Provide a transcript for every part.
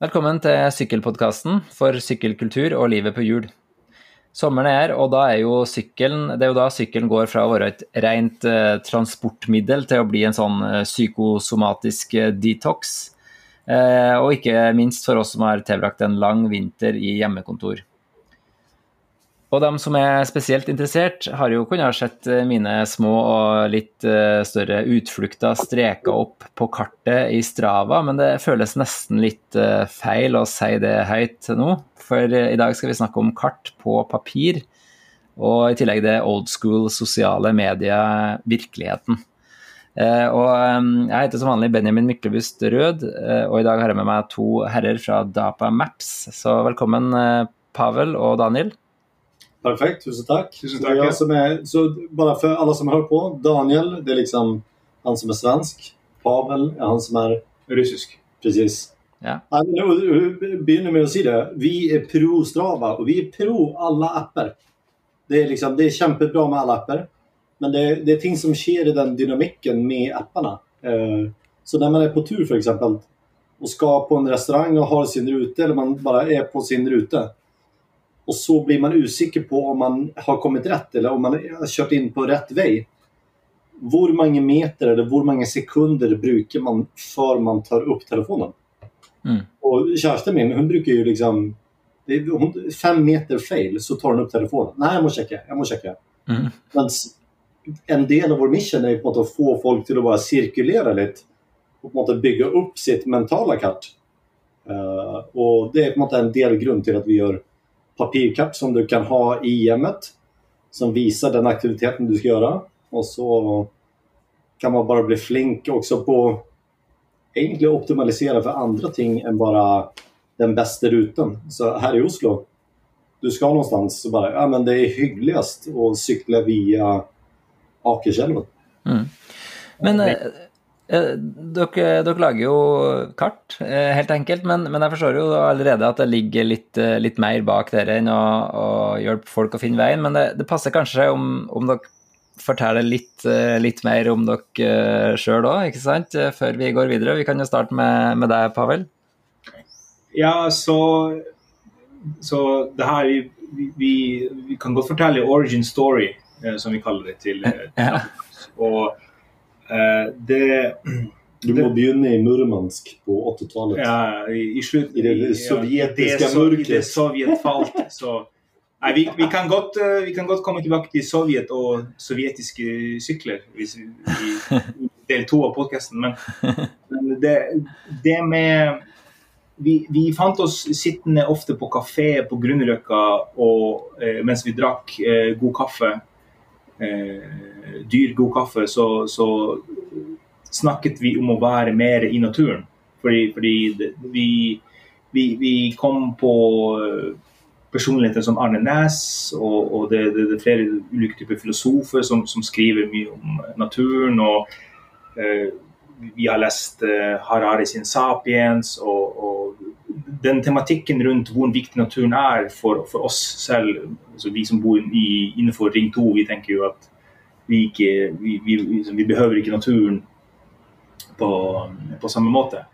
Velkommen til Sykkelpodkasten for sykkelkultur og livet på hjul. Sommeren er her, og er sykkelen, det er jo da sykkelen går fra å være et rent transportmedel transportmiddel til å bli en sånn eh, psykosomatisk eh, detox. Och og ikke minst for oss som har tilbrakt en lang vinter i hjemmekontor. Og de som er spesielt interessert, har jo kunnet se sett eh, mine små og litt större større utflukter streka opp på kartet i Strava, men det føles nesten litt fel feil å si det høyt nå. For idag i dag skal vi snakke om kart på papir, og i tillegg det old school sosiale medier-virkeligheten. og Jeg heter som vanlig Benjamin Myklebust Rød, og i dag har jeg med meg to herrer fra Dapa Maps. Så velkommen, Pavel og Daniel. Perfekt, tusen tack. Tusen tack. Så, jag som är, så bara för alla som hör på. Daniel, det är liksom han som är svensk. Pavel är han som är Russisk. precis. Ja. Begynner med att säga det. Vi är pro Strava och vi är pro alla appar. Det är, liksom, det är kämpebra med alla appar. Men det, det är ting som sker i den dynamiken med apparna. Eh, så när man är på tur för exempel och ska på en restaurang och har sin ruta eller man bara är på sin ruta och så blir man osäker på om man har kommit rätt eller om man har kört in på rätt väg. Hur många meter eller hur många sekunder brukar man för man tar upp telefonen? Mm. Och kärsten min, hon brukar ju liksom... Hon, fem meter fail så tar hon upp telefonen. Nej, jag måste checka. Jag måste checka. Mm. Men en del av vår mission är på att få folk till att bara cirkulera lite och på att bygga upp sitt mentala kart. Eh, och det är på en delgrund till att vi gör papirkart som du kan ha i hemmet som visar den aktiviteten du ska göra. Och så kan man bara bli flink också på egentligen optimalisera för andra ting än bara den bästa rutan. Så här i Oslo, du ska någonstans så bara, ja men det är hyggligast att cykla via Akerselven. Mm. Men eh, eh, dere, dere lager jo kart, eh, helt enkelt, men, men jeg forstår jo allerede at det ligger litt, eh, litt mer bak dere enn å, å hjelpe folk å finne veien, men det, det passer kanskje om, om dere forteller litt, eh, litt mer om dere sjøl òg, ikke sant, før vi går videre. Vi kan jo starte med, med deg, Pavel. Ja, så, så det här, vi, vi, vi kan godt fortelle origin story, som vi kaller det til. eh, Ja. Og det Du må begynne i Murmansk på 80-talet. ja, i, i slutt I det ja, sovjetiske det so- I det Sovjet falt, så Nei, vi, vi, kan godt, eh, vi kan godt komme tilbake til Sovjet og sovjetiske sykler hvis vi, i del to av podkasten, men, men det, det med vi, vi fant oss sittende ofte på kafé på Grünerløkka eh, mens vi drakk eh, god kaffe. Eh, dyr, god kaffe. Så, så snakket vi om å være mer i naturen. Fordi, fordi det, vi, vi, vi kom på eh, personligheter som Arne Næss, og, og det, det, det er flere ulike typer filosofer som, som skriver mye om naturen. og eh, vi har lest eh, Harari sin 'Sapiens', og, og den tematiken runt hur viktig naturen är för, för oss själva, alltså vi som bor i, innanför Ring 2, vi tänker ju att vi, inte, vi, vi, liksom, vi behöver inte naturen på, på samma måte.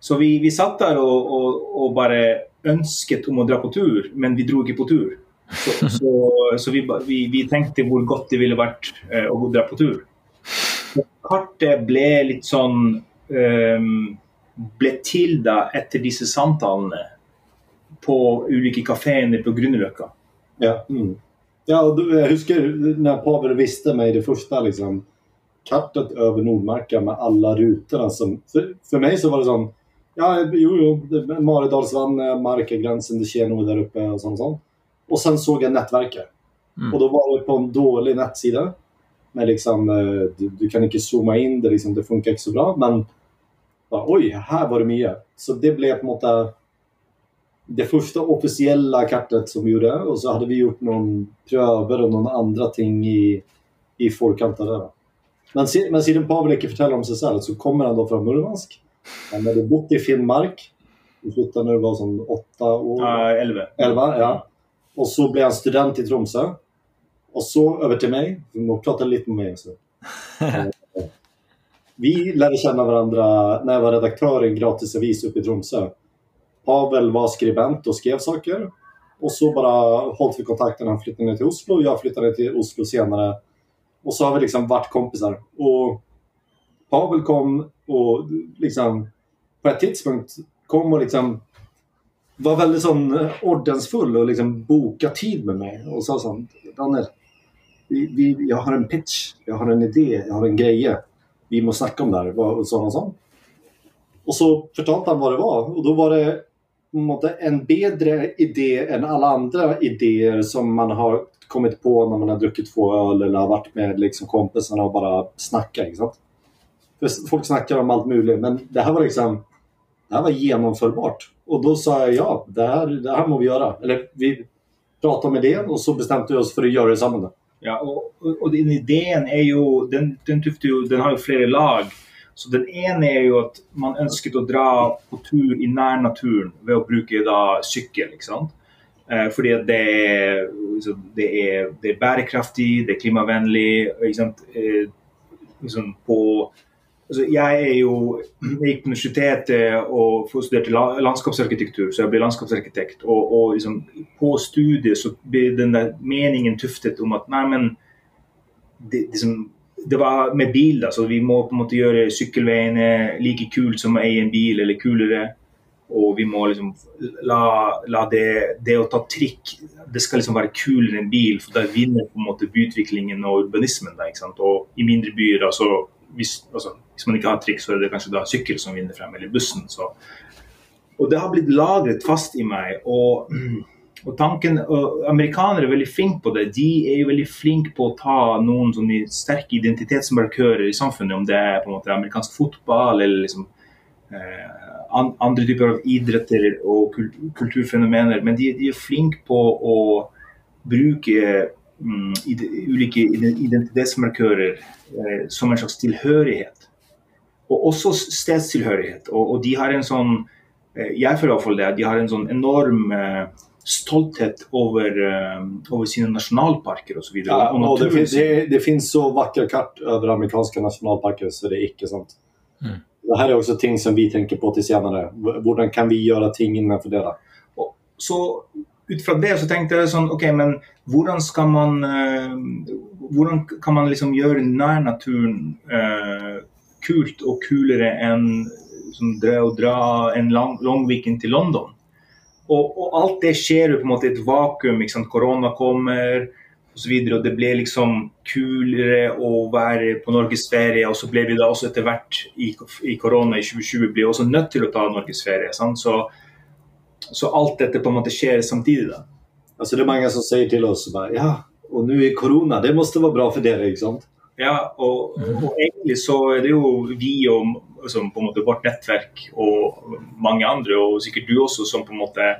Så vi, vi satt där och, och, och bara ønsket om att dra på tur, men vi drog inte på tur. Så, så, så vi, vi, vi tänkte hur gott det ville varit att eh, dra på tur. Kartet blev lite sån um, ehm, Ble til da etter disse samtalene på ulike kafeene på Grünerløkka. Ja, mm. ja och då, jag huskar när Pavel visste mig det första liksom, kartet över Nordmarka med alla rutorna. Som, för, för mig så var det som, ja, jo, jo, Maridalsvann, Markagränsen, det Tjeno där uppe och sånt, sånt. Och sen såg jag nätverket. Mm. Och då var det på en dålig nätsida. Men liksom, eh, du, du kan inte zooma in det, liksom, det funkar inte så bra. Men bara, oj, här var det mycket. Så det blev på något sätt det första officiella kartet som vi gjorde och så hade vi gjort någon pröver och någon andra ting i, i forkant av det. Men, men sedan Pavel inte förtäller om sig själv så kommer han då från Murmansk. Han hade bott i Finnmark. Vi flyttade när det var som åtta år. Ja, 11. 11, ja. Och så blev han student i Tromsø. Och så över till mig. Vi må prata lite med mig också. Vi lärde känna varandra när jag var redaktör i en gratisavis uppe i Tromsö. Pavel var skribent och skrev saker. Och så bara hållit vi kontakten. Han flyttade ner till Oslo. Jag flyttade ner till Oslo senare. Och så har vi liksom varit kompisar. Och Pavel kom och liksom på ett tidspunkt kom och liksom var väldigt sån eh, ordensfull och liksom boka tid med mig och sa sånt. Daniel, vi, vi, jag har en pitch, jag har en idé, jag har en greje. Vi måste snacka om det här. sa han. och så. Och så förtalade han vad det var och då var det en bättre idé än alla andra idéer som man har kommit på när man har druckit två öl eller har varit med liksom kompisarna och bara snackat. För folk snackar om allt möjligt men det här var liksom det här var genomförbart. Och då sa jag ja, det här, det här må vi göra. Eller vi pratade om idén och så bestämde vi oss för att göra det samman. Ja, och, och den idén är ju, den, den, ju, den har ju flera lag. Så den ena är ju att man önskar att dra på tur i närnaturen ved att bruka da sykkel. ikke? Eh, fordi det er, liksom, det, är det er bærekraftig, det är klimavennlig. Eh, ikke sant? Eh, liksom på Alltså, jag är ju, jeg på universitetet eh, och studerade landskapsarkitektur, så jag blev landskapsarkitekt. Och, och liksom, på studiet så blev den där meningen tuftet om att nej men det, liksom, det var med bil, alltså vi må på en måte göra cykelvägen eh, lika kul som att en bil, eller kulare. Och vi må liksom la, la det, det, att ta trick. det ska liksom coolare än en bil, för där vinner på en måte och urbanismen. Där, Och i mindre byar så alltså, hvis, altså, hvis, man ikke har trikk, så er det kanskje da sykkel som vinner frem, eller bussen. Så. Og det har blitt lagret fast i meg. og og tanken, og Amerikanere er veldig flinke på det. De er jo veldig flinke på å ta noen sånne sterke identitetsmarkører i samfunnet, om det er på en måte amerikansk fotball eller liksom, eh, andre typer av idretter og kulturfenomener. Men de, de er flinke på å bruke mm, ide, ulike identitetsmarkører eh, som en slags tilhørighet. Og også stedstilhørighet. Og, og de har en sånn eh, Jeg føler iallfall det. De har en sånn enorm eh, stolthet över, över sina nationalparker och så vidare. Ja, och det, finns, det, det, finns så vackra kart över amerikanska nationalparker så det är icke sant. Mm. Det här är också ting som vi tänker på till senare. Hur kan vi göra ting innanför det? Då? Och så utifrån det så tänkte jag okej, okay, men hur ska man eh, hur kan man liksom göra närnaturen uh, kult och kulare än som dra, dra en lång, Långviken till London? Och, och, allt det sker ju på något ett i vakuum. liksom, corona kommer och så vidare och det blev liksom kulare att vara på norgesferie. och så blev vi då också etter hvert i, i corona i 2020 blev också nött till att ta norgesferie. Så, så alt dette på en måte skjer samtidig. da. Altså Det er mange som sier til oss bare, ja, og nå er korona, det måtte være bra dere, ikke sant? Ja, og, og, egentlig så er det jo vi og altså, på måte vårt nettverk og mange andre, og sikkert du også, som på måte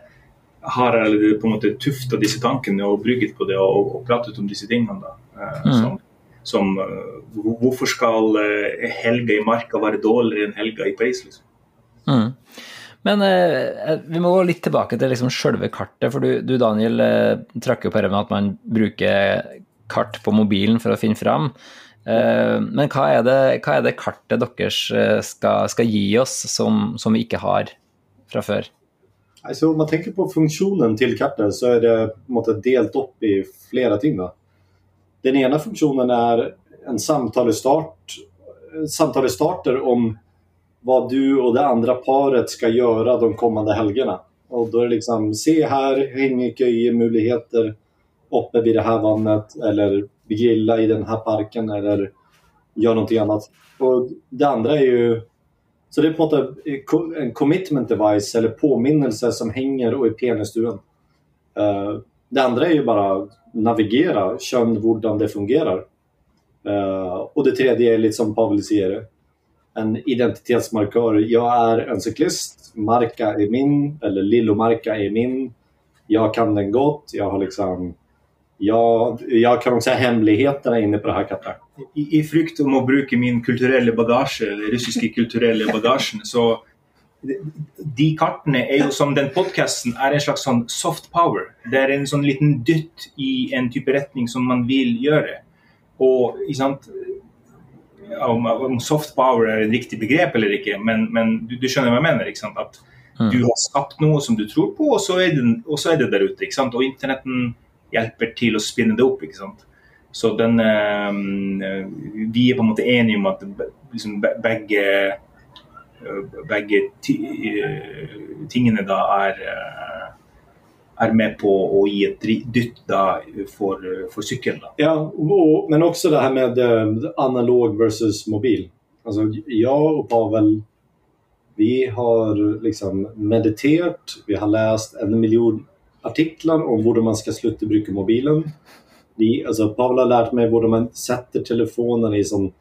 har på en måte tufta disse tankene og brygget på det og, og pratet om disse tingene. da. Eh, mm. Som, som uh, Hvorfor skal uh, helga i Marka være dårligere enn helga i Paris? liksom? Mm. Men eh, eh, vi må gå litt tilbake til liksom selve kartet. For du, du Daniel eh, trakk jo på det med at man bruker kart på mobilen for å finne fram. Eh, men hva er, det, hva er det kartet deres eh, skal, skal gi oss som, som, vi ikke har fra før? Altså, om man tenker på funksjonen til kartet, så er det på en måte delt opp i flere ting. Da. Den ene funksjonen er en samtalestart, samtalestarter om vad du och det andra paret ska göra de kommande helgerna. Och då är det liksom Se här, her, möjligheter uppe vid det här vannet, eller grilla i den här parken eller gör någonting annat. Och det andra är ju så det är på något en commitment device eller påminnelse som hänger och är pen i. Uh, det andra är ju bara navigera, känn hur det fungerar. Uh, och det tredje är lite som Pavel säger, en identitetsmarkör. Jag är en cyklist, Marka är min, eller Lillomarka är min. Jag kan den gott, jag har liksom jag, jag kan säga hemligheterna inne på det här kartet. I, I frykt om å bruke min kulturelle bagasje, eller russiske kulturelle bagasjen, så de kartene er jo som den podkasten er en slags sånn soft power. Det er en sånn liten dytt i en type retning som man vil gjøre. Og om, om soft power er et riktig begrep eller ikke, men, men du, du, skjønner hva jeg mener. ikke sant? At Du har skapt noe som du tror på, og så er det, og så er det der ute. ikke sant? Og internetten hjelper til å spinne det ikke sant? Så den eh, Vi er på en måte enige om at be- liksom, be- begge eh, begge ti, eh, er med på å gi et dri- dytt da for, for sykkelen. da. Ja, och, men också det här med eh, analog versus mobil. Alltså, jag och Pavel, vi har liksom mediterat, vi har läst en miljon artiklar om hur man ska sluta bruka mobilen. Vi, alltså, Pavel har lärt mig hur man sätter telefonen i sån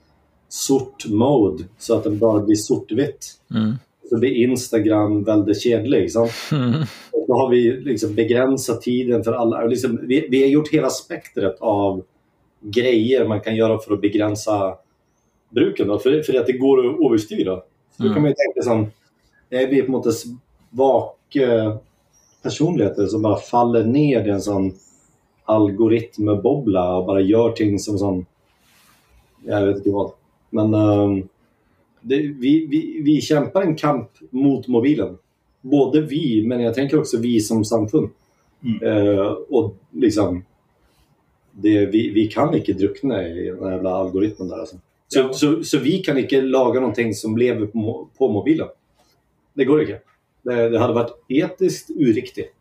sort mode så att den bara blir sortvitt. Mm. Så blir Instagram väldigt kedlig. Sant? Mm. Och då har vi liksom begränsat tiden för alla. Liksom, vi, vi har gjort hela spektret av grejer man kan göra för att begränsa bruken. Då, för, för att det går att överstyra. Så Mm. kan man tänka som, är vi på en måte svaka personligheter som bara faller ner i en sån algoritmbobbla och bara gör ting som sån, jag vet inte vad. Men ehm, det, vi, vi, vi kämpar en kamp mot mobilen. Både vi, men jag tänker också vi som samfund. Mm. Eh, och liksom, det, vi, vi kan inte drunkna i den här jävla algoritmen där. Alltså. Så, Ja. så, så vi kan inte laga någonting som lever på, på mobilen. Det går inte. Det, det hade varit etiskt uriktigt.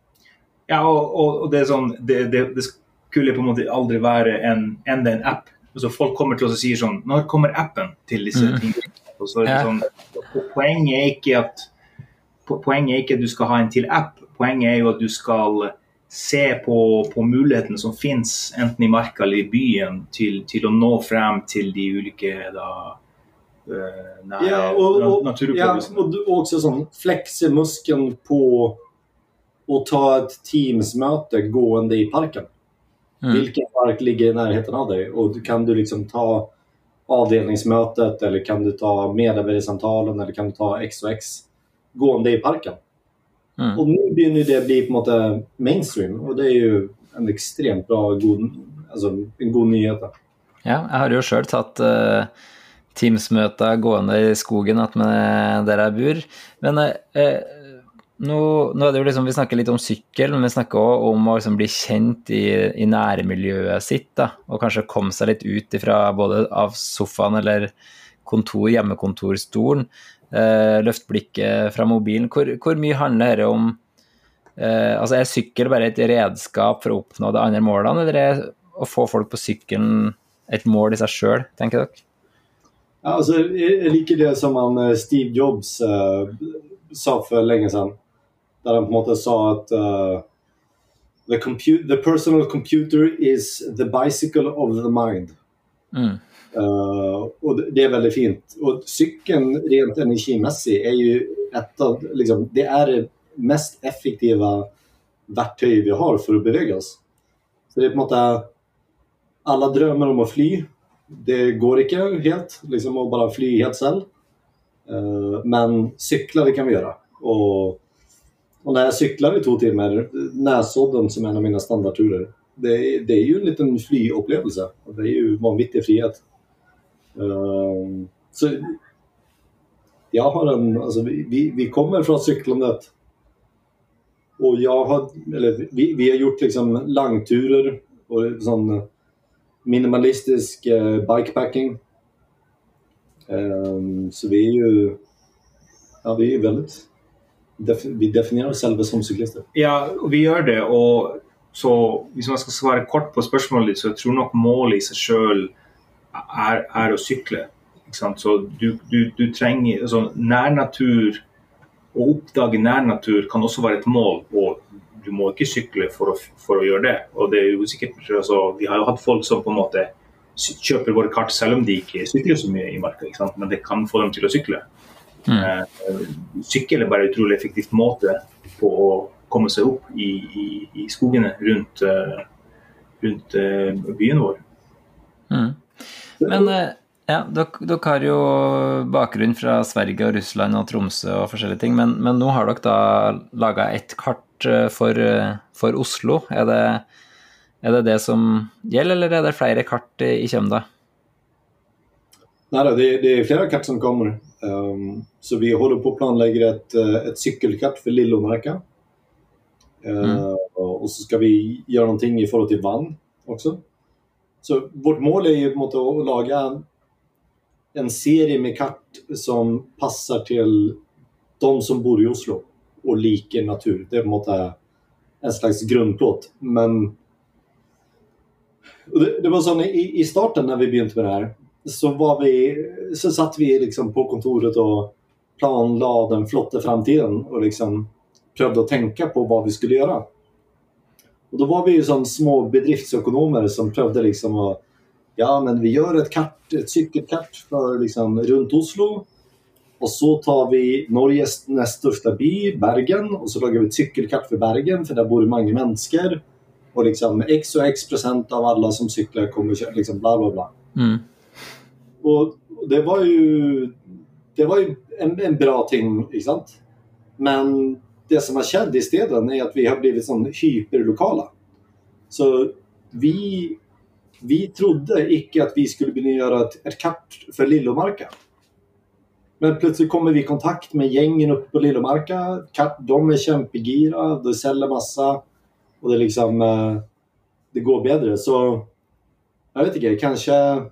Ja, og, og det er sånn det, det, det skulle på en måte aldri være en, enda en app. Altså Folk kommer til oss og sier sånn Når kommer appen til disse Mm. tingene? Og så er det sånn po- Poenget er ikke at po- Poenget er ikke at du skal ha en til app. Poenget er jo at du skal se på, på mulighetene som finnes, enten i marka eller i byen, til, til å nå frem til de ulike da, øh, nære Ja, och, och, ja, och, du- och också sån flexa muskeln på att ta ett teamsmöte gående i parken. Mm. Vilken park ligger i närheten av dig? Och kan du liksom ta avdelningsmötet eller kan du ta medarbetarsamtalen eller kan du ta X och X gående i parken? Mm. Och nu börjar det bli på något mainstream och det är ju en extremt bra, god, alltså en god nyhet. Ja, jeg har jo sjøl tatt uh, Teams-møter gående i skogen attmed der jeg bor. Men eh, eh, nå, nå er det jo liksom, vi snakker litt om sykkel, men vi snakker òg om å liksom bli kjent i, i nærmiljøet sitt. da, Og kanskje komme seg litt ut ifra både av sofaen eller kontor, hjemmekontorstolen. Eh, løft blikket fra mobilen. Hvor, hvor mye handler dette om eh, altså Er sykkel bare et redskap for å oppnå de andre målene, eller er å få folk på sykkelen et mål i seg sjøl, tenker dere? Ja, Alltså, jag liker det som han, eh, Steve Jobs eh, sa for lenge siden. Där han på något sätt sa att eh, the, the personal computer is the bicycle of the mind. Mm. Eh, och det- är väldigt fint. Och cykeln rent energimässigt är ju ett av, liksom, det är det mest effektiva verktyg vi har för att beväga oss. Så det är på något sätt, alla drömmar om att fly. Det går inte helt, liksom att bara fly helt själv. Eh, men cykla det kan vi göra. Och, och när jag cyklar i två timmar, Näsodden som är en av mina standardturer, det, är- det är ju en liten flyupplevelse. Det är ju vanvittig frihet. Uh, så jag har en, alltså vi, vi, vi kommer från cyklandet. Och jag har, eller vi, vi har gjort liksom langturer och sån minimalistisk eh, bikepacking. Um, så vi är ju, ja vi är väldigt, vi definierar oss själva som cyklister. Ja, vi gör det. Och så om jag ska svara kort på spørsmålet så jeg tror nok målet i seg sjøl er, er å sykle. Så du, du, du trenger altså, Nærnatur, å oppdage nærnatur kan også være et mål. og du må ikke sykle for å, for å gjøre det. Og det er jo sikkert, altså, Vi har jo hatt folk som på en måte sy- kjøper våre kart selv om de ikke sykler så mye i marka, liksom. men det kan få dem til å sykle. Mm. Eh, Sykkel er bare en utrolig effektivt måte på å komme seg opp i, i, i skogene rundt, eh, rundt eh, byen vår. Mm. Men ja, dere, har jo bakgrunn fra Sverige og Russland og Tromsø og forskjellige ting, men, men nå har dere da laga et kart eh, for, for Oslo. Er det, er det det som gjelder, eller er det flere kart i Kjømda? Nej, då, det, det är flera kart som kommer. Um, så vi håller på att planlägga ett, eh, ett cykelkart för Lillomarka. Uh, Och så ska vi göra någonting i förhållande till vann också. Så vårt mål är ju något att laga en serie med kart som passar till de som bor i Oslo och liker natur. Det är på något en slags grundplåt. Men det, det, var så i, i starten när vi började med det här så, var vi, så satt vi liksom på kontoret och planlade den flotta framtiden och liksom prövade att tänka på vad vi skulle göra. Och då var vi ju som små bedriftsekonomer som prövade liksom att ja, men vi gör ett, kart, ett cykelkart för liksom runt Oslo och så tar vi Norges näst största by, Bergen, och så lagar vi ett cykelkart för Bergen, för där bor det många människor. Och liksom x och x procent av alla som cyklar kommer köra, liksom bla bla bla. Mm. Och det var ju, det var ju en, en bra ting, inte sant? Men det som har skett i städerna är att vi har blivit sån hyperlokala. Så vi, vi trodde icke att vi skulle kunna göra ett, ett kart för Lillomarka. Men plötsligt kommer vi i kontakt med gängen uppe på Lillomarka. De är kämpegira, de säljer massa och det liksom eh, det går bättre. Så jag vet inte, kanske,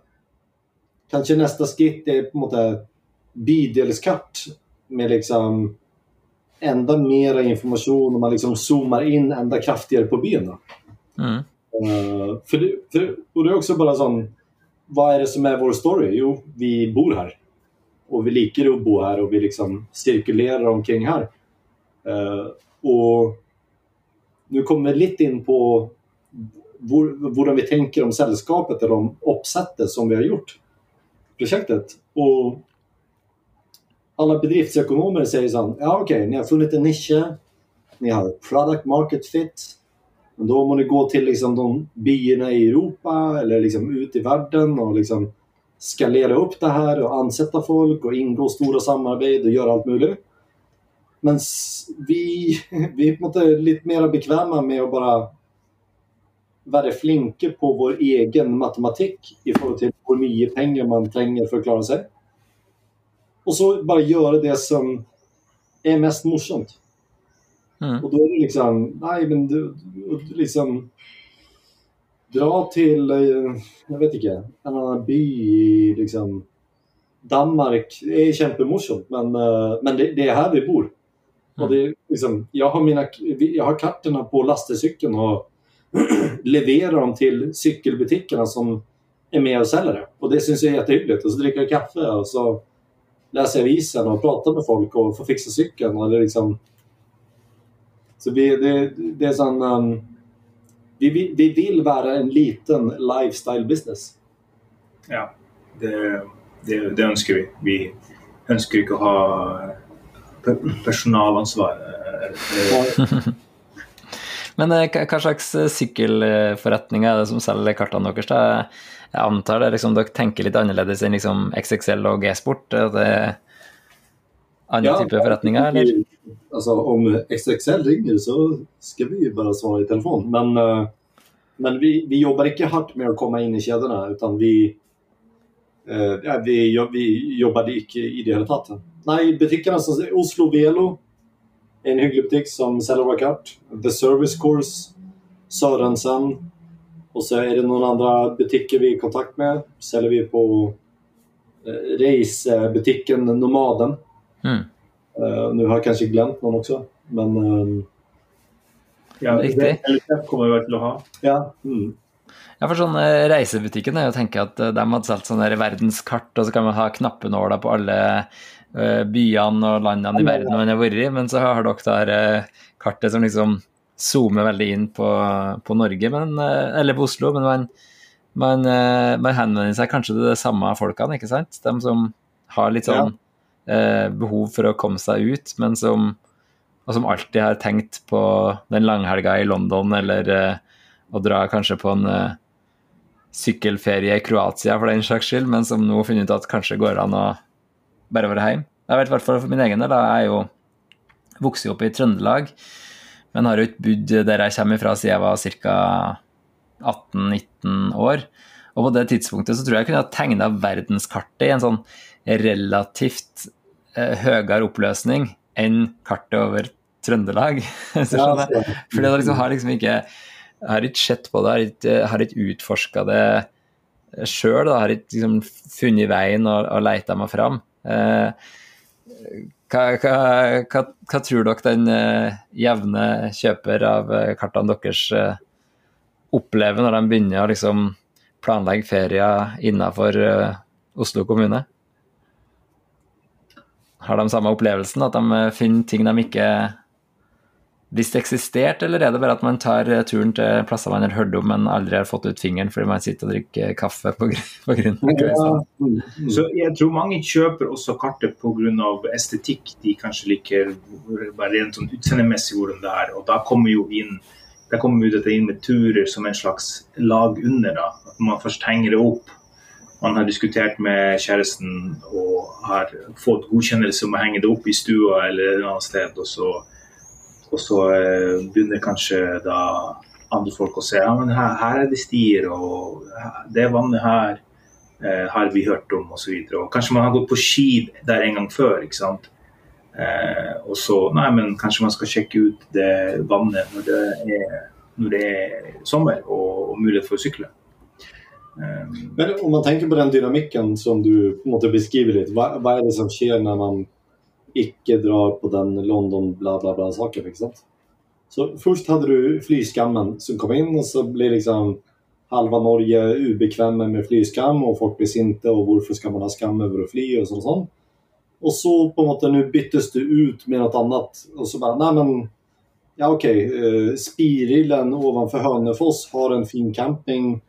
kanske nästa skritt är på något bydelskart med liksom ända mera information och man liksom zoomar in ända kraftigare på byn. Mm. Uh, för det, för, och det är också bara sån, vad är det som är vår story? Jo, vi bor här och vi liker att bo här och vi liksom cirkulerar omkring här. Uh, och nu kommer vi lite in på hur vi tänker om sällskapet eller om uppsättet som vi har gjort projektet. Och alla bedriftsekonomer säger så ja okej, okay, ni har funnit en nisch, ni har product market fit. Men då måste ni gå till liksom de byarna i Europa eller liksom ut i världen och liksom skalera upp det här och ansätta folk och ingå stora samarbeten och göra allt möjligt. Men vi, vi är lite mer bekväma med att bara vara flinke på vår egen matematik i förhållande till hur mycket pengar man tränger för att klara sig. Och så bara göra det som är mest morsamt. Mm. Och då är det liksom, nej men du, liksom dra till, eh, jag vet inte, en annan by i liksom Danmark. Det är kämpemorsamt men, eh, men det, det, är här vi bor. Mm. Och det, liksom, jag, har mina, jag har kartorna på lastcykeln och levererar dem till cykelbutikerna som är med och säljer det. Och det syns jag är jättehyggligt. Och så dricker jag kaffe och så läser avisen och pratar med folk och får fixa cykeln. Det liksom... Så vi, det, det är sån... Um, vi, vi vill vara en liten lifestyle business. Ja, det, det, det önskar vi. Vi önskar inte ha personalansvar. Men hva eh, slags eh, sykkelforretninger er det som selger kartene deres? Da? Jeg antar det liksom, dere tenker litt annerledes enn liksom XXL og G-sport? Det er andre ja, typer forretninger, eller? Alltså, om XXL ringer så ska vi ju bara svara i telefon. Men, uh, men vi, vi jobbar inte hårt med att komma in i kedjorna utan vi, uh, vi, vi jobbar inte i det hela taget. Nej, butikerna som Oslo Velo en hygglig butik som säljer kart. The Service Course, Sörensen. Och så är det några andra butiker vi är i kontakt med. Säljer vi på eh, racebutiken Nomaden. Mm. Uh, nu har jag kanske glömt någon också. Men... Um... Ja, Riktig. kommer vi väl att ha. Ja. Mm. Ja, for sånn Reisebutikken er jo å tenke at de hadde solgt sånne verdenskart, og så kan man ha knappenåler på alle Eh, byene og landene i verden man har vært i, men så har dere der eh, kartet som liksom zoomer veldig inn på, på Norge, men, eh, eller på Oslo, men man, man, man, henvender seg kanskje til de samme folkene, ikke sant? De som har litt sånn ja. behov for å komme seg ut, men som, og som alltid har tenkt på den langhelga i London, eller å dra kanskje på en sykkelferie i Kroatia for den saks skyld, men som nå funnet ut at kanskje går an å bare være hjemme. Jeg vet i hvert fall for min egen del, jeg er jo vokst opp i Trøndelag, men har jo ikke bodd der jeg kommer fra siden jeg var ca. 18-19 år. Og på det tidspunktet så tror jeg jeg kunne ha tegna verdenskartet i en sånn relativt eh, høyere oppløsning enn kartet over Trøndelag. skjønner så- Fordi jeg liksom har liksom ikke jeg har ikke sett på det, jeg har ikke, jeg har ikke utforska det sjøl. Jeg har ikke liksom funnet veien og, og leita meg fram. Eh, hva, hva, hva, hva tror dere den eh, jevne kjøper av eh, kartene deres eh, opplever når de begynner å liksom planlegge ferier innenfor eh, Oslo kommune? Har de samme opplevelsen, at de eh, finner ting de ikke visste eksisterte, eller er det bare at man tar eh, turen til plasser man har hørt om, men aldri har fått ut fingeren fordi man sitter og drikker kaffe grunn av Ja, mm. Så jeg tror mange kjøper også kartet pga. estetikk. De kanskje liker bare rent sånn utseendemessig hvordan det er. Og da kommer jo inn da kommer jo dette inn med turer som en slags lag under. da. At man først henger det opp. Man har diskutert med kjæresten og har fått godkjennelse om å henge det opp i stua eller et annet sted. Og så, og så eh, begynner kanskje da andre folk å se ja, men her, her er det stier, og det vannet her eh, har vi hørt om osv. Kanskje man har gått på ski der en gang før. ikke sant? Eh, og så Nei, men kanskje man skal sjekke ut det vannet når det er, når det er sommer og, og mulighet for å sykle. Eh, Men om man tänker på den dynamiken som du på en måte beskriver litt, vad, hva det som sker när man icke drar på den London bla bla bla saken. Så först hade du flyskammen som kom in och så blev liksom halva Norge obekväma med flyskam, och folk ble inte och varför ska man ha skam över att fly, och sånt. Och, sånn. Så på något sätt nu byttes du ut med något annat och så bara nej men ja, okej eh, Spirillen ovanför Hønefoss har en fin camping,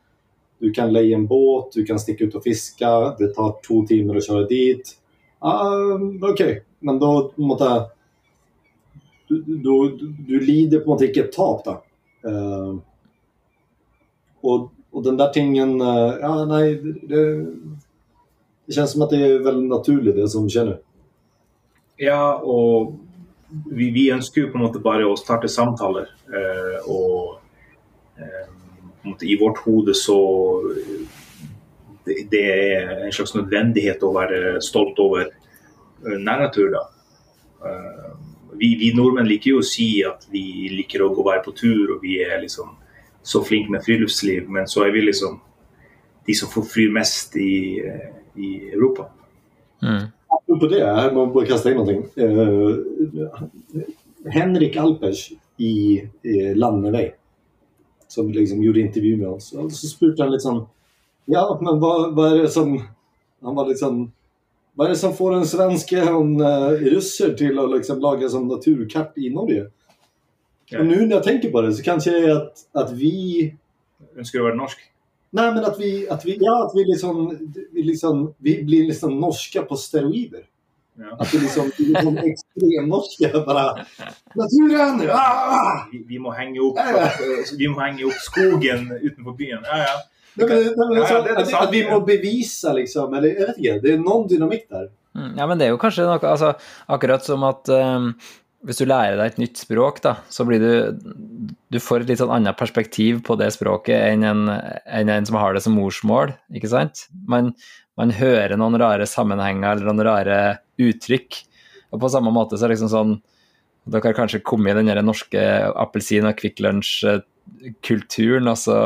du kan leja en båt, du kan sticka ut och fiska. det tar två timmar att köra dit. Um, okej, okay men da på en måte du, du, du, lider på en måte ikke et tap, da. Uh, eh, og, og den der tingen uh, Ja, nei, det, det känns som att det är väldigt naturligt det som skjer. Ja, och vi, vi ønsker jo på en måte bare å starte samtaler. Eh, og eh, i vårt hode så eh, det, det är en slags nödvändighet att vara stolt över eh, nærnatur, da. Eh, vi, vi nordmenn liker jo å si at vi liker å gå være på tur, og vi er liksom så flinke med friluftsliv, men så er vi liksom de som får flyr mest i, eh, i Europa. Mm. Apropå det, jeg må bare kaste inn noe. Eh, Henrik Alpers i, i Landevei, som liksom gjorde intervju med oss, og så spurte han sånn Ja, men hva, hva er det som Han var litt Hva er det som får en svensk en uh, russer til å liksom lage sånn naturkart i Norge? Ja. Og nå når jeg tenker på det, så kanskje det er at, at vi Ønsker å være norsk. Nei, men at vi, at vi, ja, at vi, liksom, vi, liksom, vi blir liksom norske på steroider. Ja. At vi liksom, vi liksom ekstremnorske. Bare Naturen! Ah! Vi, vi, må Ja, ja. vi må henge opp skogen utenfor byen. Ja, ja. Nei, men, nei, men, Ja, ja, altså, det er at, sant, at vi må bevise, liksom. Eller jeg vet ikke. Det er noen dynamikk der. Mm, Ja, men det er jo kanskje noe altså, Akkurat som at um, hvis du lærer deg et nytt språk, da, så blir du Du får et litt sånn annet perspektiv på det språket enn en, enn en som har det som morsmål, ikke sant? Man, man hører noen rare sammenhenger eller noen rare uttrykk. Og på samme måte så er det liksom sånn Dere har kanskje kommet i den norske appelsin- og Kvikk Lunsj-kulturen, og så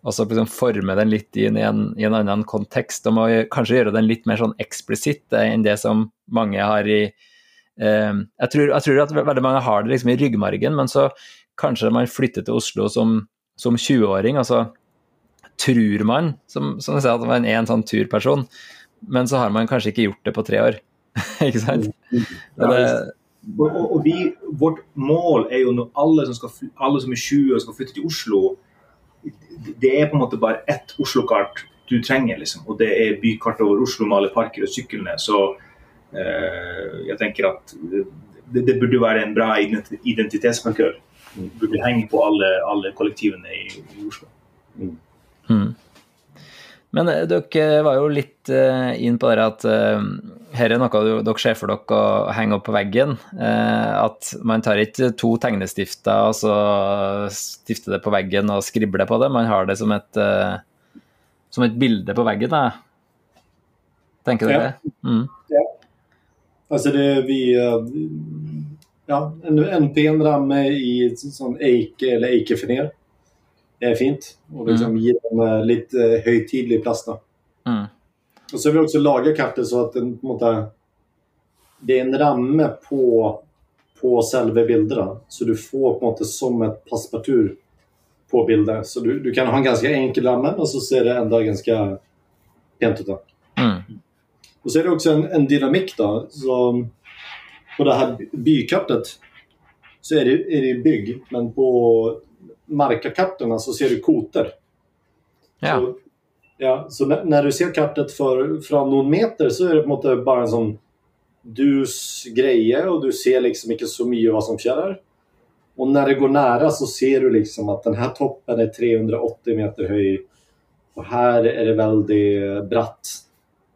og så liksom forme den litt inn i en, i en annen kontekst. Og må kanskje gjøre den litt mer sånn eksplisitt eh, enn det som mange har i eh, jeg, tror, jeg tror at veldig mange har det liksom i ryggmargen, men så kanskje man flytter til Oslo som, som 20-åring, og så tror man, som, som jeg sa, at man er en sånn turperson, men så har man kanskje ikke gjort det på tre år. ikke sant? Og det, Og, og, og vi, vårt mål er jo når alle som, skal, alle som er 20 og skal flytte til Oslo, det er på en måte bare ett Oslo-kart du trenger, liksom. Og det er bykart over Oslo med alle parker og syklene. Så eh, jeg tenker at det, det burde være en bra ident- identitetsmarkør. Burde henge på alle, alle kollektivene i, i Oslo. Mm. Men eh, dere var jo litt inn på det at her er noe dere ser for dere å henge opp på veggen. eh, at man tar ikke to tegnestifter og så stifter det på veggen og skribler på det. Man har det som et, eh, som et bilde på veggen, da. tenker dere? Mm. Altså det vi eh, Ja, en, en pen ramme i sånn eike eller eikefener er fint. Og liksom gir dem eh, litt høytidelig plass. da. Og så har vi også laget kartet så at den, det er en ramme på, på selve bildet. da. Så du får på måte som et passepartout på bildet. Så du, du kan ha en ganske enkel ramme, og så ser det enda ganske pent ut. Mm. Och så är det också en, en dynamik då. Så på det här bykartet så är det, är det bygg, men på markakartorna så ser du koter. Ja. Så, ja, så när, du ser kartet för, från någon meter så är det på en bara en sån dus grejer och du ser liksom inte så mycket vad som fjärrar. Och när det går nära så ser du liksom att den här toppen är 380 meter hög och här är det väldigt bratt.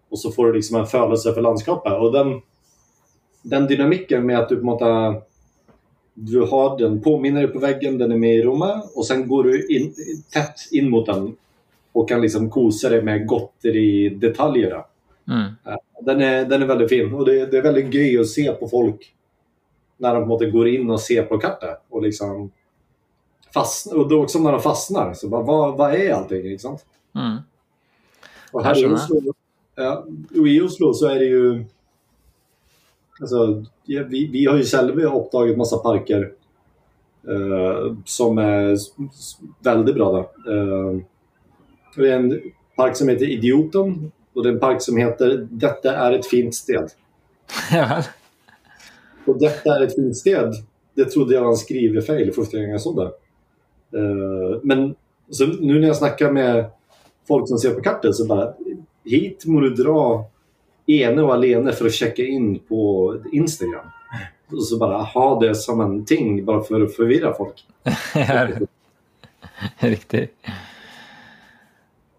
Och så får du liksom en födelse för landskapet. Och den, den dynamiken med att du på måte du har den påminner dig på väggen, den är med i rummet och sen går du in, tätt in mot den och kan liksom kosa dig med godteri-detaljer. där. Mm. Den är, den är väldigt fin och det, det är väldigt gøy att se på folk när de på måte går in och ser på kartet. Och liksom fastnar, och då också när de fastnar. Så bara, vad, vad är allting? Sant? Mm. Och här i Oslo, ja, i Oslo så är det ju... Alltså, vi, vi har ju själva upptagit massa parker eh, som är väldigt bra. Där. Eh, det är en park som heter Idioten och det är en park som heter Detta är ett fint sted. Och detta är ett fint sted. Det trodde jag var en skrivefeil första gången jag såg det. Eh, men så nu när jag snackar med folk som ser på kartet så bara hit må du dra ene och alene för att checka in på Instagram. Och så bara ha det som en ting bara för att förvirra folk. Ja,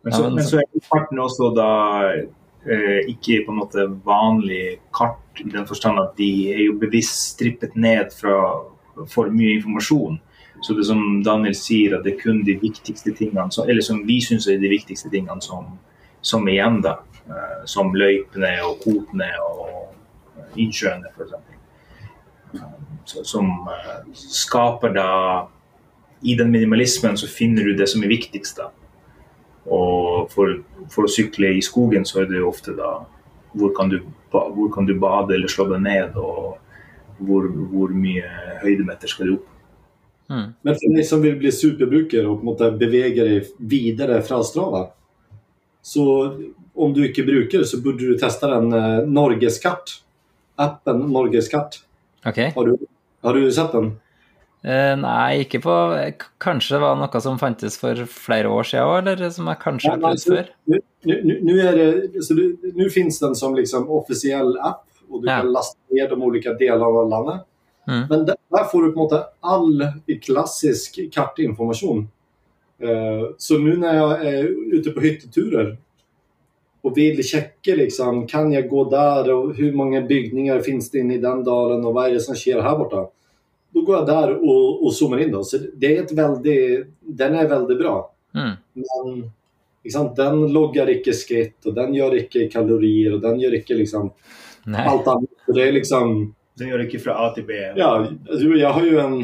Men Ja, så, men men så- er karten også da eh, ikke på en måte vanlig kart i den forstand at de er jo bevisst strippet ned fra for mye informasjon. Så det som Daniel sier, at det er kun de viktigste tingene, som, eller som vi syns er de viktigste tingene som, som igjen, da. Eh, som løypene og kvotene og innsjøene, f.eks. Som eh, skaper da I den minimalismen så finner du det som er viktigst. da. Og for, for å sykle i skogen så er det jo ofte da hvor kan du, hvor kan du bade eller slå deg ned, og hvor, hvor mye høydemeter skal du opp. Mm. Men för dig som vill bli superbrukare och på en måte bevega dig vidare från Strava. Så om du inte brukar så borde du testa den eh, Norgeskart. Appen Norgeskart. Ok. Har du, har du sett den? Eh, nei, ikke på k- Kanskje det var noe som fantes for flere år siden òg, eller som jeg kanskje har prøvd før? Nu finns den som liksom officiell app och du Ja. kan lasta ner de olika delarna av landet. Mm. Men där där får du på en måte all klassisk kartinformation. Eh, Så nu när jag är ute på hytteturer och vill checka liksom, kan jag gå där och hur många byggningar finns det inne i den dalen och vad är det som sker här borta? Då går jag där och, och zoomar in. Då. Så det är ett väldigt, den är väldigt bra. Mm. Men liksom, den loggar ikke skritt, og den gjør ikke kalorier, og den gjør ikke liksom annet. Så det er liksom Den gjør ikke fra A til B. Ja, jeg har jo en,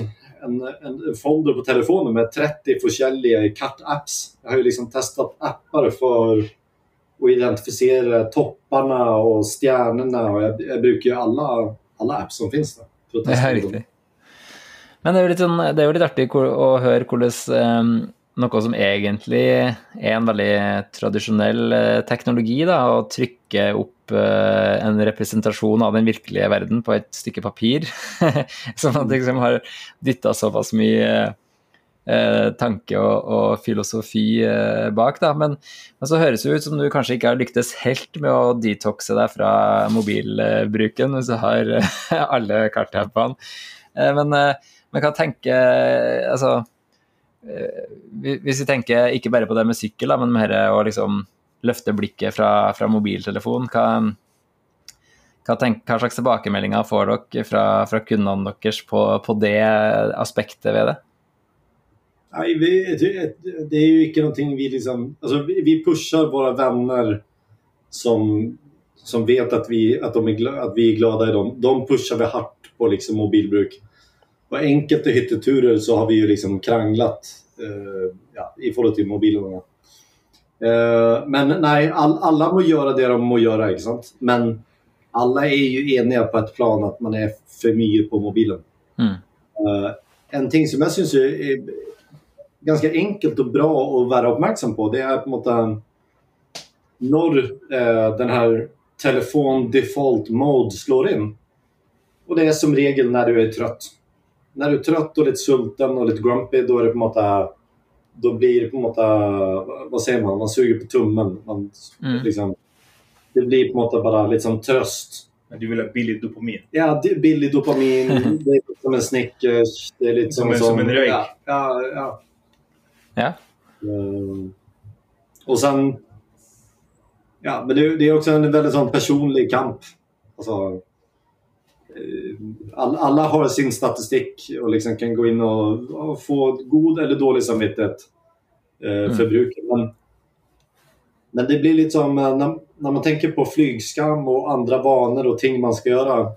en, en folder på telefonen med 30 forskjellige kartapps. Jeg har jo liksom testet apper for å identifisere toppene og stjernene, og jeg, jeg bruker jo alle, alle apps som finnes. Da, for å Det teste er dem. Men det er jo litt, sånn, det er jo litt artig å høre hvordan ehm, noe som egentlig er en veldig tradisjonell eh, teknologi, da, å trykke opp eh, en representasjon av den virkelige verden på et stykke papir, som at liksom har dytta såpass mye eh, tanke og, og filosofi bak. Da. Men, men så høres det ut som du kanskje ikke har lyktes helt med å detoxe deg fra mobilbruken hvis du har alle kartappene. Men, Alltså, eh, men hva tenker Altså Hvis vi tenker ikke bare på det med sykkel, men mer å liksom løfte blikket fra, fra mobiltelefon, hva, hva, tenk, hva slags tilbakemeldinger får dere fra, fra kundene deres på, på det aspektet ved det? Nej, vi, det, det är ju inte någonting vi liksom... Alltså, vi, vi pushar våra vänner som, som vet att vi, att, de är, gla- att vi är glada i dem. De pushar vi hårt på liksom mobilbruk. På enkelt i hytteturer så har vi ju liksom kranglat eh, ja, i förhållande till mobilerna. Eh, men nej, all, alla må göra det de må göra. Inte sant? Men alla är ju eniga på ett plan att man är för mycket på mobilen. Mm. Eh, en ting som jag syns är, är ganska enkelt och bra att vara uppmärksam på det är på något sätt när eh, den här telefon default mode slår in. Och det är som regel när du är trött. När du är trött och lite sulten och lite grumpy då är det på något sätt då blir det på något sätt, vad säger man, man suger på tummen. Man, Mm. liksom, det blir på något sätt bara lite som tröst. Du vill ha billig dopamin. Ja, det är billig dopamin, det är som en Snickers, det är lite som, Som en- som en röjk. Ja, ja, ja. Ja. Ehm, och sen... Ja, men det, det är också en väldigt sån personlig kamp. Alltså, eh, all, alla har sin statistik och liksom kan gå in och, och få god eller dålig samvittighet eh, för bruket. Men, men det blir lite som eh, när, när man tänker på flygskam och andra vanor och ting man ska göra.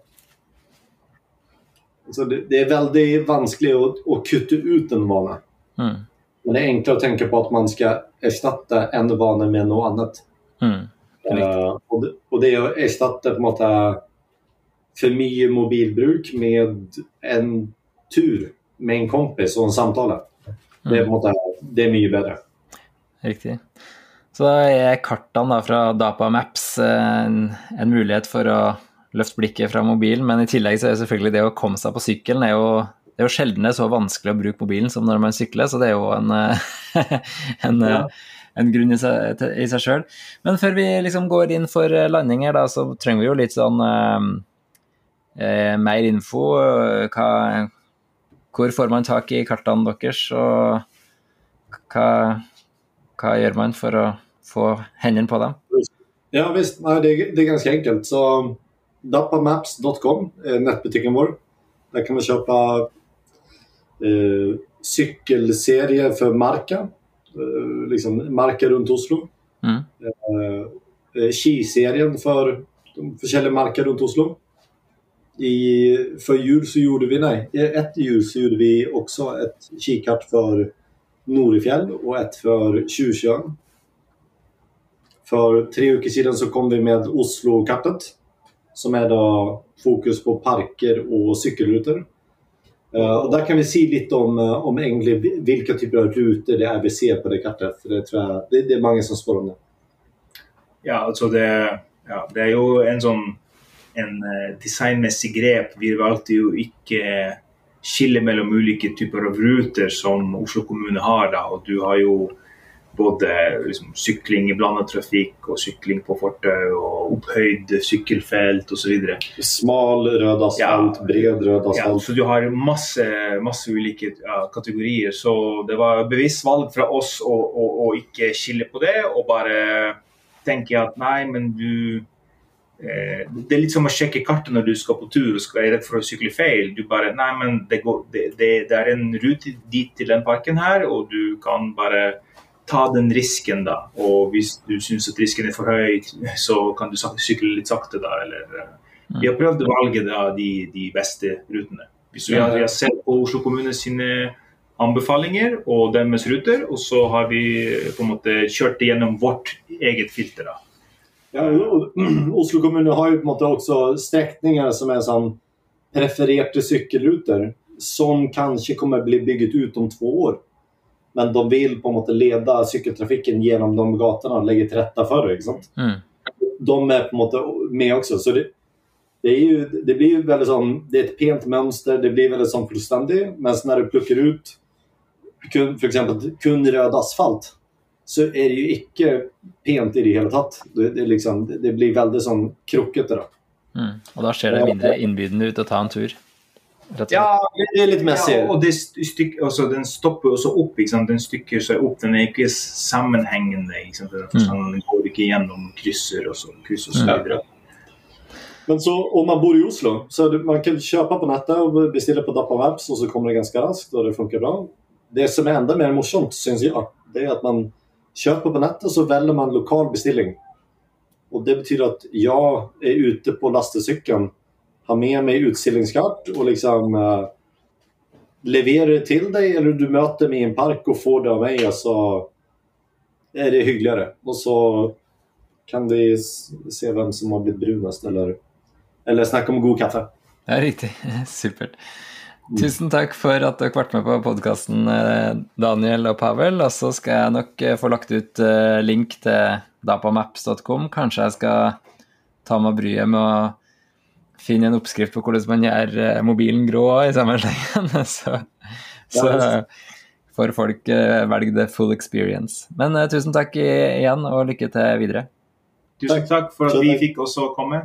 Så det, det är väldigt vanskligt att, att kutta ut en vana. Mm. Men det är enklare att tänka på att man ska ersätta en vana med något annat. Mm. Eh, och, det, och det är att ersätta på något sätt för mycket mobilbruk med en tur med en kompis och en samtal. Det, är något sätt, det är mycket bättre. Riktig. Så da er kartene da fra Dapa Maps eh, en, en mulighet for å løfte blikket fra mobilen, men i tillegg så er selvfølgelig det å komme seg på sykkelen er jo det er jo sjelden det er så vanskelig å bruke mobilen som når man sykler, så det er jo en, eh, en, eh, Ja. en grunn i seg, til- i seg sjøl. Men før vi liksom går inn for eh, landing her, da, så trenger vi jo litt sånn eh, mer info. eh, Hva, hvor får man tak i kartene deres, og hva, hva gjør man for å få hendene på dem? Ja visst, nej, det, är, det är ganska enkelt. Så dappamaps.com är nätbutiken vår. Där kan man köpa eh, cykelserier för Marka. Eh, liksom Marka runt Oslo. Mm. Eh, eh, Skiserien för de försäljare Marka runt Oslo. I, för jul så gjorde vi, nej, ett jul så gjorde vi också ett kikart för Norefjäll och ett för Tjursjön. För tre veckor sedan så kom vi med Oslo-kartet. Som är då fokus på parker och cykelrutor. Eh, och där kan vi se lite om, eh, om Engli, vilka typer av rutor det är vi ser på det kartet. För det, tror jag, det, det är många som spår om det. Ja, alltså det, ja, det är ju en som en eh, designmessig grep. Vi valgte jo ikke skille mellom ulike typer av ruter som Oslo kommune har. Da. Og du har jo både liksom, sykling i blandet trafikk og sykling på fortau og opphøyd sykkelfelt osv. Smal röd asfalt, Ja. bred röd Ja, asfalt. så du har masse, masse ulike ja, kategorier. Så det var bevisst valg fra oss å, å, å ikke skille på det, og bare tenke at nei, men du eh, Det er litt som å sjekke kartet når du skal på tur skal, er redd for å sykle feil. Du bare Nei, men det, går, det, det, det er en rute dit til den parken her, og du kan bare ta den risken, da. Og hvis du syns at risken er for høy, så kan du sak- sykle litt sakte, da. Eller eh, vi har å velge da, de, de rutene. Så vi har, vi har sett på Oslo kommune sine anbefalinger og deres ruter, og så har vi på måte kjørt det gjennom vårt eget filter. da. Ja, och Oslo kommun har ju på sätt också sträckningar som är som prefererade cykelrutor som kanske kommer bli byggt ut om två år. Men de vill på något sätt leda cykeltrafiken genom de gatorna och lägga till rätta för det. Sant? Mm. De är på något med också. Så det, det, är ju, det blir ju väldigt som, det är ett pent mönster, det blir väldigt som fullständigt. Men när du plockar ut kun, för exempel kun röd asfalt så är det ju icke pent i det hela tatt. Det, det, är liksom, det, blir väldigt som krokete. Då. Mm. Og da ser det mindre innbydende ut å ta en tur. Ja, det är lite mässigt. Ja, og det styk, altså, den stopper også opp. Ikke sant? Den stykker seg opp. Den ikke sammenhengende. Ikke sant? Den, forstand, den går ikke gjennom krysser og så, kryss og så Mm. videre. Men så om man bor i Oslo så är det, man kan köpa på nätet och beställa på Dappa Maps och så kommer det ganska raskt och det funkar bra. Det som är ända mer morsomt syns jag, det är att man köper på nätet så väljer man lokal beställning. och det betyder att jag är ute på lastcykeln, har med mig utställningskart och liksom eh, levererar det till dig eller du möter mig i en park och får det av mig och så är det hyggligare. Och så kan vi se vem som har blivit brunast eller, eller snacka om god kaffe. Ja, riktigt. Supert. Tusen takk for at dere ble med på podkasten, eh, Daniel og Pavel. Og så skal jeg nok eh, få lagt ut eh, link til dapamaps.com. Kanskje jeg skal ta meg bryet med å finne en oppskrift på hvordan man gjør mobilen grå i samme slengen. Så, så får folk velge the full experience. Men tusen takk igjen, og lykke til videre. Tusen takk for at vi fikk også komme.